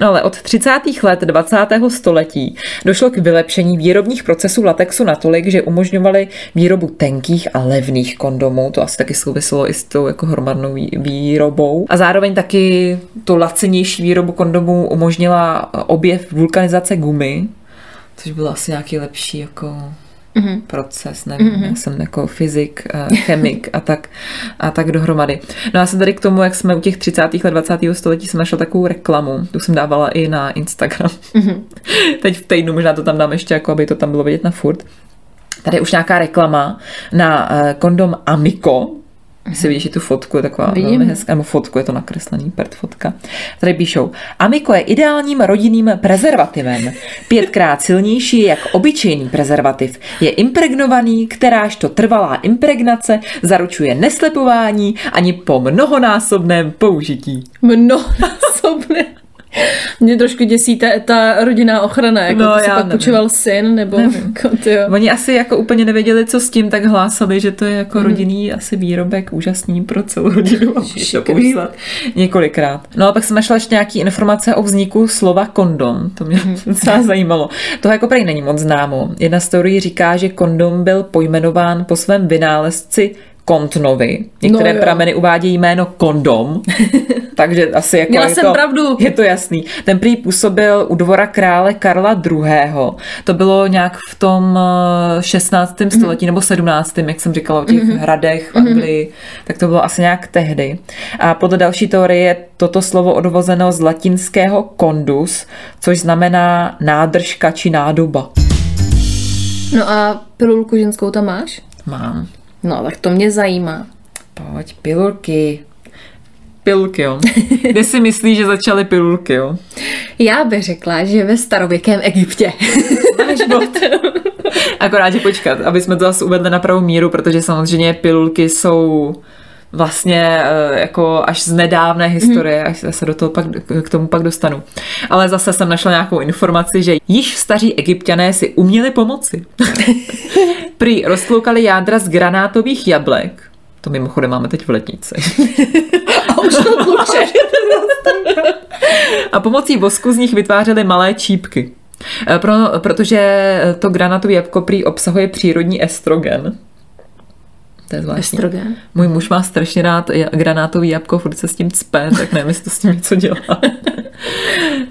[SPEAKER 2] No ale od 30. let 20. století došlo k vylepšení výrobních procesů latexu natolik, že umožňovali výrobu tenkých a levných kondomů. To asi taky souviselo i s tou jako hromadnou vý- výrobou. A zároveň taky tu lacenější výrobu kondomů umožnila objev vulkanizace gumy, což byl asi nějaký lepší jako
[SPEAKER 1] Mhm.
[SPEAKER 2] proces, nevím, mm-hmm. já jsem jako fyzik, eh, chemik a tak, a tak dohromady. No a se tady k tomu, jak jsme u těch 30. let 20. století, jsem našla takovou reklamu, tu jsem dávala i na Instagram. Mm-hmm. [LAUGHS] Teď v týdnu možná to tam dám ještě, jako aby to tam bylo vidět na furt. Tady je už nějaká reklama na eh, kondom Amico, si vidíš tu fotku, je taková
[SPEAKER 1] Vidím.
[SPEAKER 2] velmi hezká, nebo fotku, je to nakreslený, pert fotka. Tady píšou, Amico je ideálním rodinným prezervativem. Pětkrát silnější jak obyčejný prezervativ. Je impregnovaný, kteráž to trvalá impregnace zaručuje neslepování ani po mnohonásobném použití.
[SPEAKER 1] Mnohonásobné. Mě trošku děsí ta, ta rodinná ochrana, jako
[SPEAKER 2] No,
[SPEAKER 1] to se pak počíval syn, nebo jako.
[SPEAKER 2] Oni asi jako úplně nevěděli, co s tím, tak hlásali, že to je jako rodinný asi výrobek úžasný pro celou rodinu a můžeš to poslat několikrát. No a pak jsem našla ještě nějaký informace o vzniku slova kondom. To mě [LAUGHS] docela zajímalo. To jako prej není moc známo. Jedna z teorií říká, že kondom byl pojmenován po svém vynálezci Kontnovi. Některé
[SPEAKER 1] No jo.
[SPEAKER 2] prameny uvádějí jméno kondom, [LAUGHS] takže asi jako
[SPEAKER 1] Měla
[SPEAKER 2] je
[SPEAKER 1] jsem
[SPEAKER 2] to,
[SPEAKER 1] pravdu.
[SPEAKER 2] je to jasný. Ten prý působil u dvora krále Karla II. To bylo nějak v tom eh, 16.
[SPEAKER 1] Mhm.
[SPEAKER 2] století nebo 17. jak jsem říkala o těch hradech v Anglii, tak to bylo asi nějak tehdy. A podle další teorie je toto slovo odvozeno z latinského condus, což znamená nádržka či nádoba.
[SPEAKER 1] No a pilulku ženskou tam máš?
[SPEAKER 2] Mám.
[SPEAKER 1] No, tak to mě zajímá.
[SPEAKER 2] Pojď, pilulky. Pilulky, jo. [LAUGHS] Kde si myslíš, že začaly pilulky, jo?
[SPEAKER 1] Já bych řekla, že ve starověkém Egyptě. [LAUGHS]
[SPEAKER 2] Akorát, že počkat, aby jsme to zase uvedli na pravou míru, protože samozřejmě pilulky jsou vlastně eh, jako až z nedávné historie, až se do toho pak, k tomu pak dostanu. Ale zase jsem našla nějakou informaci, že již staří egyptiané si uměli pomoci. [LAUGHS] Prý roztloukali jádra z granátových jablek, to mimochodem máme teď v letnici. [LAUGHS]
[SPEAKER 1] A už to tluče.
[SPEAKER 2] A pomocí vosku z nich vytvářely malé čípky. Eh, Pro, protože to granátové jabko prý obsahuje přírodní estrogen. To je zvláštní.
[SPEAKER 1] Estrogen.
[SPEAKER 2] Můj muž má strašně rád granátový jabko, furt se s tím cpe, tak nevím, jestli to s tím něco dělá. [LAUGHS]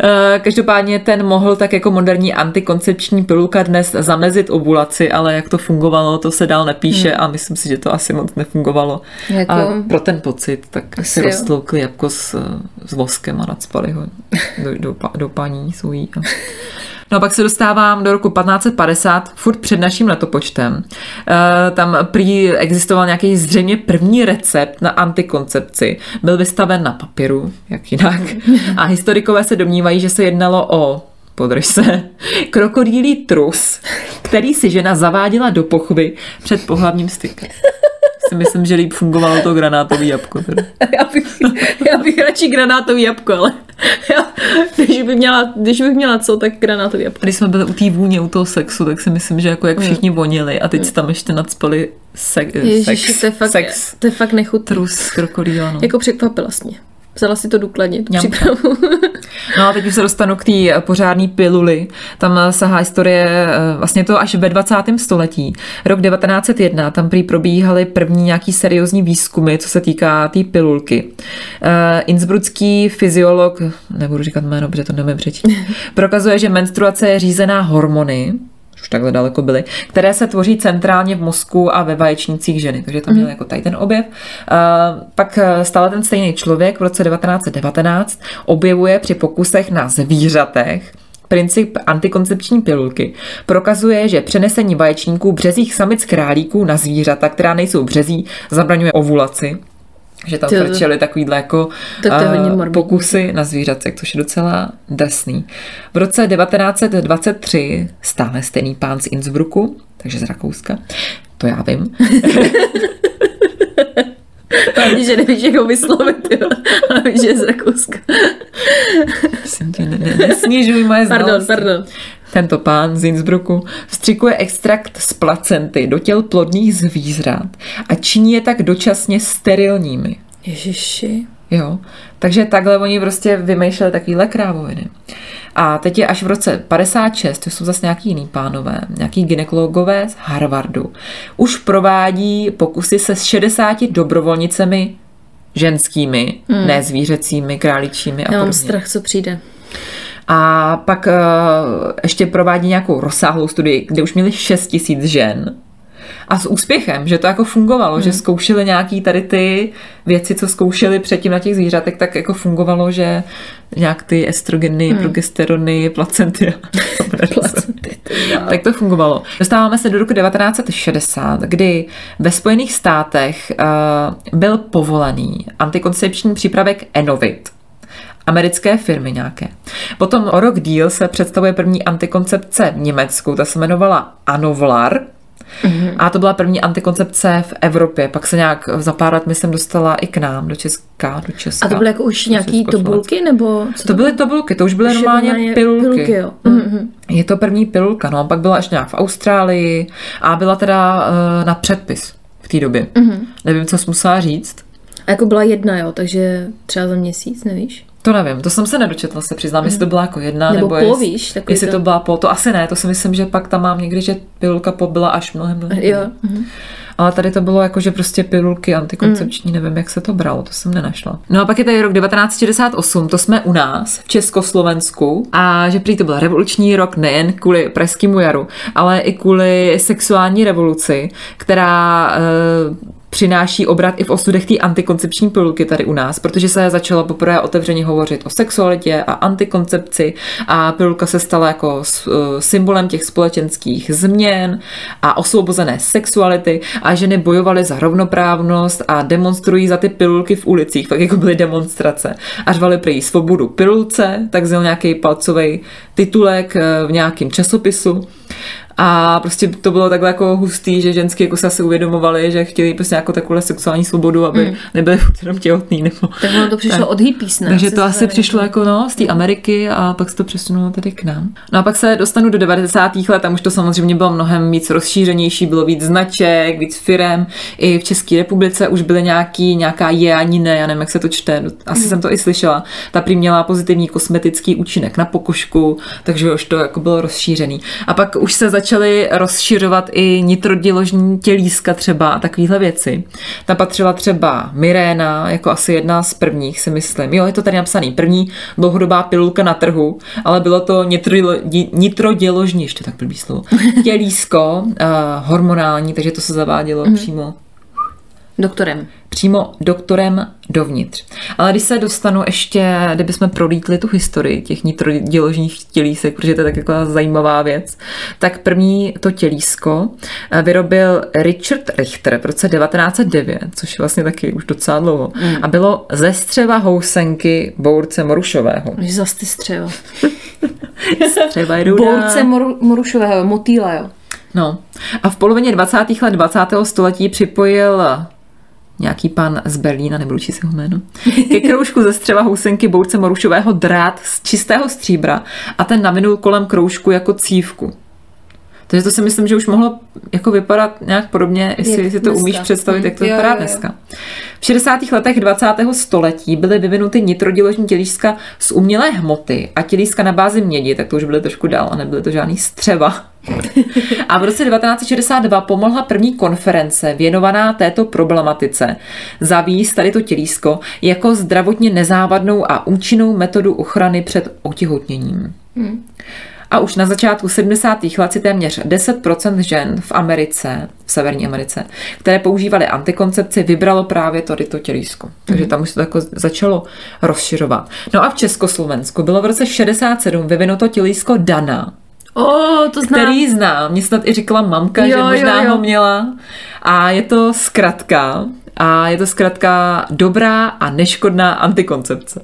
[SPEAKER 2] Eh, Každopádně ten mohl tak jako moderní antikoncepční pilulka dnes zamezit ovulaci, ale jak to fungovalo, to se dál nepíše a myslím si, že to asi moc nefungovalo.
[SPEAKER 1] Jako-
[SPEAKER 2] A pro ten pocit, tak
[SPEAKER 1] Asi
[SPEAKER 2] si
[SPEAKER 1] jo.
[SPEAKER 2] roztloukli jabko s, s voskem a nadspali ho [LAUGHS] do, do, do paní svojí. A... [LAUGHS] No a pak se dostávám do roku 1550, furt před naším letopočtem. E, tam prý existoval nějaký zřejmě první recept na antikoncepci. Byl vystaven na papíru, jak jinak. [LAUGHS] A historikové se domnívají, že se jednalo o podrž se, [LAUGHS] krokodýlí trus, který si žena zaváděla do pochvy před pohlavním stykem. [LAUGHS] Si myslím, že líp fungovalo to granátový jabko. Teda.
[SPEAKER 1] Já bych, já bych radši granátový jabko, ale když, bych měla, když bych měla co, tak granátový jabko.
[SPEAKER 2] Když jsme byli u té vůně, u toho sexu, tak si myslím, že jako jak všichni vonili a teď si tam ještě nadspali se-
[SPEAKER 1] Ježiši,
[SPEAKER 2] sex,
[SPEAKER 1] to je fakt,
[SPEAKER 2] sex
[SPEAKER 1] to je fakt nechutný.
[SPEAKER 2] trus krokodýla. No.
[SPEAKER 1] Jako překvapila jsi mě. Vzala si to důkladně, tu přípravu.
[SPEAKER 2] no a teď už se dostanu k té pořádné piluli. Tam sahá historie eh, vlastně to až ve 20. století. Rok 1901, tam prý probíhaly první nějaký seriózní výzkumy, co se týká té pilulky. Uh, Innsbrucký fyziolog, nebudu říkat jméno, protože to nemůžu přečíst, [LAUGHS] prokazuje, že menstruace je řízená hormony, už takhle daleko byly, které se tvoří centrálně v mozku a ve vaječnících ženy. Takže tam měl jako tady ten objev. Uh, pak eh, stále ten stejný člověk v roce 1919 objevuje při pokusech na zvířatech princip antikoncepční pilulky prokazuje, že přenesení vaječníků březích samic králíků na zvířata, která nejsou březí, zabraňuje ovulaci. Že tam frčeli takovýhle jako
[SPEAKER 1] morbidní.
[SPEAKER 2] pokusy na zvířatech, což je docela drsný. V roce 1923 stále stejný pán z Innsbrucku, takže z Rakouska, to já vím, [LAUGHS]
[SPEAKER 1] Hlavně, že nevíš, jak ho vyslovit, jo. [LAUGHS] Ale víš, že je z Rakouska.
[SPEAKER 2] prosím tě, ne, ne, nesnižuj moje
[SPEAKER 1] Pardon,
[SPEAKER 2] znalosti.
[SPEAKER 1] pardon.
[SPEAKER 2] Tento pán z Innsbrucku vstřikuje extrakt z placenty do těl plodných zvířat a činí je tak dočasně sterilními.
[SPEAKER 1] Ježiši.
[SPEAKER 2] Jo, takže takhle oni prostě vymýšleli takovýhle krávoviny. A teď je až v roce 56, to jsou zase nějaký jiný pánové, nějaký gynekologové z Harvardu, už provádí pokusy se s 60 dobrovolnicemi ženskými, hmm. ne zvířecími, králičími a
[SPEAKER 1] Já mám
[SPEAKER 2] podobně.
[SPEAKER 1] strach, co přijde.
[SPEAKER 2] A pak uh, ještě provádí nějakou rozsáhlou studii, kde už měli 6 tisíc žen. A s úspěchem, že to jako fungovalo, hmm. že zkoušeli nějaký tady ty věci, co zkoušeli předtím na těch zvířatech, tak jako fungovalo, že nějak ty estrogeny, hmm. progesterony, placenty. [LAUGHS]
[SPEAKER 1] Placenty,
[SPEAKER 2] tak to fungovalo. Dostáváme se do roku 1960, kdy ve Spojených státech uh, byl povolený antikoncepční přípravek Enovit americké firmy nějaké. Potom o rok díl se představuje první antikoncepce v Německu, ta se jmenovala Anovlar. Mm-hmm. A to byla první antikoncepce v Evropě. Pak se nějak za pár let, myslím, dostala i k nám, do Česka, do Česka.
[SPEAKER 1] A to byly jako už nějaký
[SPEAKER 2] Československa.
[SPEAKER 1] tobulky, nebo co
[SPEAKER 2] To byly tobulky, to už byly
[SPEAKER 1] Už
[SPEAKER 2] normálně pilulky.
[SPEAKER 1] pilulky, jo. Mhm.
[SPEAKER 2] Je to první pilulka, no. Pak byla ještě nějak v Austrálii a byla teda uh, na předpis v té době.
[SPEAKER 1] Mhm.
[SPEAKER 2] Nevím, co jsi musela říct.
[SPEAKER 1] A jako byla jedna, jo, takže třeba za měsíc, nevíš?
[SPEAKER 2] To nevím, to jsem se nedočetla, se přiznám, jestli to byla jako jedna,
[SPEAKER 1] Nebo
[SPEAKER 2] nebo
[SPEAKER 1] po, víš,
[SPEAKER 2] jestli
[SPEAKER 1] to-
[SPEAKER 2] to byla po, to asi ne, to si myslím, že pak tam mám někdy, že pilulka po byla až mnohem, mnohem.
[SPEAKER 1] Jo. mhm.
[SPEAKER 2] Ale tady to bylo jako, že prostě pilulky antikoncepční,
[SPEAKER 1] Mm.
[SPEAKER 2] nevím, jak se to bralo, to jsem nenašla. No a pak je tady rok 1968, to jsme u nás, v Československu, a že prý to byl revoluční rok nejen kvůli pražskému jaru, ale i kvůli sexuální revoluci, která e, přináší obrat i v osudech té antikoncepční pilulky tady u nás, protože se začalo poprvé otevřeně hovořit o sexualitě a antikoncepci a pilulka se stala jako eh, symbolem těch společenských změn a osvobozené sexuality a ženy bojovaly za rovnoprávnost a demonstrují za ty pilulky v ulicích, tak jako byly demonstrace. A řvali prý svobodu pilulce, tak zněl nějaký palcový titulek eh, v nějakém časopisu. A prostě to bylo takhle jako hustý, že ženský jako se asi uvědomovali, že chtěli prostě jako takovou sexuální svobodu, aby mm. nebyli [LAUGHS] furt jenom těhotný. Nebo...
[SPEAKER 1] Tak ono to přišlo
[SPEAKER 2] Tak.
[SPEAKER 1] od hippies, ne?
[SPEAKER 2] Takže to asi
[SPEAKER 1] tady-
[SPEAKER 2] přišlo jako no, z té Ameriky a pak se to přesunulo tady k nám. No a pak se dostanu do 90. let, tam už to samozřejmě bylo mnohem víc rozšířenější, bylo víc značek, víc firem. I v České republice už byly nějaký, nějaká je ani ne, já nevím, jak se to čte, asi jsem to i slyšela. Ta prý měla pozitivní kosmetický účinek na pokožku, takže už to jako bylo rozšířený. A pak už se začaly rozšiřovat i nitrodiložní tělíska třeba a takovéhle věci. Ta patřila třeba Miréna, jako asi jedna z prvních, si myslím. Jo, je to tady napsaný. První dlouhodobá pilulka na trhu, ale bylo to nitrodilo- di- nitroděložní, ještě tak blbý slovo, [LAUGHS] tělísko, uh, hormonální, takže to se zavádělo mm. přímo
[SPEAKER 1] Doktorem.
[SPEAKER 2] přímo doktorem dovnitř. Ale když se dostanu ještě, kdybychom prolítli tu historii těch nitroděložních tělísek, protože to je tak jako zajímavá věc, tak první to tělísko eh, vyrobil Richard Richter v roce 1909, což je vlastně taky už docela dlouho. Mm. A bylo ze střeva housenky bource morušového.
[SPEAKER 1] Zas ty střeva. [LAUGHS]
[SPEAKER 2] Střeva je.
[SPEAKER 1] Borce moru, morušového, motýla, jo.
[SPEAKER 2] No. A v polovině 20. let 20. století připojil nějaký pan z Berlína, nebudu číst jeho jméno, [LAUGHS] ke kroužku ze střeva housenky bouřce morušového drát z čistého stříbra a ten navinul kolem kroužku jako cívku. Takže to si myslím, že už mohlo jako vypadat nějak podobně, jestli
[SPEAKER 1] Jak
[SPEAKER 2] si to
[SPEAKER 1] dneska.
[SPEAKER 2] umíš představit, jak to
[SPEAKER 1] Jo,
[SPEAKER 2] vypadá
[SPEAKER 1] jo.
[SPEAKER 2] dneska. V 60. letech 20. století byly vyvinuty nitrodiložní tělíska z umělé hmoty a tělíska na bázi mědi, tak to už byly trošku dál a nebyly to žádný střeva. [LAUGHS] A v roce 1962 pomohla první konference věnovaná této problematice zavíst tady to tělísko jako zdravotně nezávadnou a účinnou metodu ochrany před otěhotněním. A už na začátku 70. let si téměř 10% žen v Americe, v Severní Americe, které používaly antikoncepci, vybralo právě tady to tělísko. Takže tam už se to jako začalo rozšiřovat. No a v Československu bylo v roce 67 vyvinuto tělísko Dana,
[SPEAKER 1] O, to znám.
[SPEAKER 2] který znám. Mě snad i říkala mamka,
[SPEAKER 1] Jo,
[SPEAKER 2] že možná
[SPEAKER 1] jo, jo.
[SPEAKER 2] ho měla. A je to zkratka. A je to zkrátka dobrá a neškodná antikoncepce.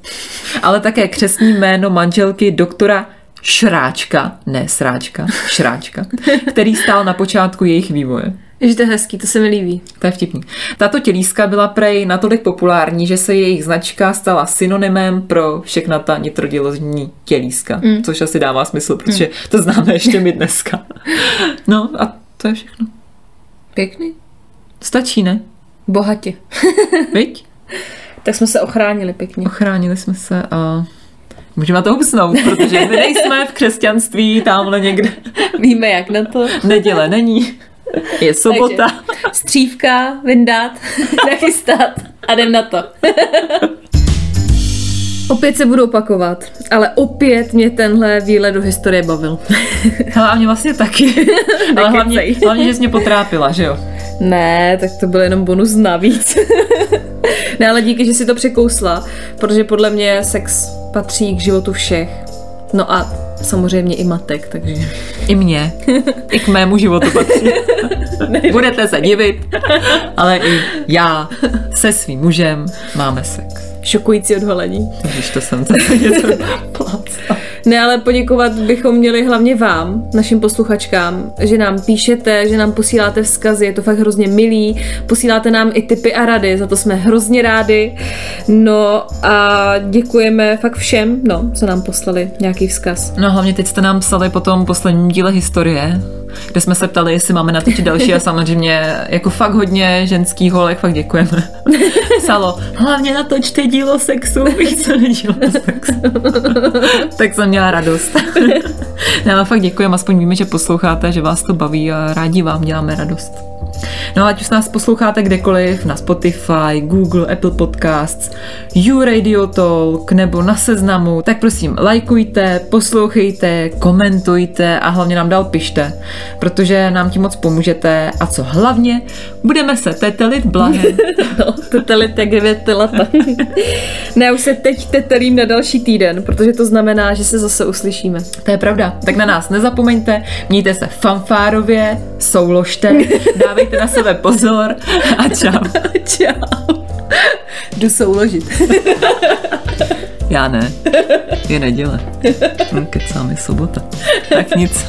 [SPEAKER 2] Ale také křesní jméno manželky doktora Šráčka, ne Sráčka, Šráčka, který stál na počátku jejich vývoje.
[SPEAKER 1] Že to je hezký, to se mi líbí.
[SPEAKER 2] To je vtipný. Tato tělíska byla prej natolik populární, že se jejich značka stala synonymem pro všechna ta nitrodilozní tělíska, mm. což asi dává smysl, protože to známe ještě my dneska. No a to je všechno.
[SPEAKER 1] Pěkný.
[SPEAKER 2] Stačí, ne?
[SPEAKER 1] Bohatě. [LAUGHS]
[SPEAKER 2] Viď?
[SPEAKER 1] Tak jsme se ochránili pěkně.
[SPEAKER 2] Ochránili jsme se a můžeme to usnout, protože my nejsme v křesťanství tamhle někde. [LAUGHS]
[SPEAKER 1] Víme, jak na to.
[SPEAKER 2] Neděle není. Je sobota.
[SPEAKER 1] Takže střívka, vyndat, [LAUGHS] nachystat a jdem na to. [LAUGHS] Opět se budu opakovat, ale opět mě tenhle výlet do historie bavil. [LAUGHS]
[SPEAKER 2] Hele, a mě vlastně taky. Ale hlavně, hlavně, že jsi mě potrápila, že jo?
[SPEAKER 1] Ne, tak to byl jenom bonus navíc. ne, ale díky, že si to překousla, protože podle mě sex patří k životu všech. No a samozřejmě i matek, takže...
[SPEAKER 2] I mě. I k mému životu patří. [LAUGHS] Budete se divit, ale i já se svým mužem máme sex.
[SPEAKER 1] Šokující odhalení.
[SPEAKER 2] Když to jsem něco plácla.
[SPEAKER 1] Ne, ale poděkovat bychom měli hlavně vám, našim posluchačkám, že nám píšete, že nám posíláte vzkazy, je to fakt hrozně milý, posíláte nám i tipy a rady, za to jsme hrozně rádi. No a děkujeme fakt všem, no, co nám poslali nějaký vzkaz.
[SPEAKER 2] No hlavně teď jste nám psali po tom posledním díle historie, kde jsme se ptali, jestli máme natočit další a samozřejmě jako fakt hodně ženských holek, fakt děkujeme. [LAUGHS] Psalo, hlavně natočte dílo sexu, [LAUGHS] víš co nedílo sexu. tak jsem měla radost. [LAUGHS] ne, ale fakt děkujeme, aspoň víme, že posloucháte, že vás to baví a rádi vám děláme radost. No ať už nás posloucháte kdekoliv, na Spotify, Google, Apple Podcasts, You Radio Talk nebo na seznamu, tak prosím lajkujte, poslouchejte, komentujte a hlavně nám dál pište, protože nám tím moc pomůžete a co hlavně, budeme se tetelit blahem. [LAUGHS]
[SPEAKER 1] No, tetelit jak dvě leta. ne, už se teď tetelím na další týden, protože to znamená, že se zase uslyšíme.
[SPEAKER 2] To je pravda. Tak na nás nezapomeňte, mějte se fanfárově, souložte, dávejte na sebe pozor a čau.
[SPEAKER 1] Čau. Jdu souložit.
[SPEAKER 2] Já ne. Je neděle. Hm, Kecám, je sobota. Tak nic.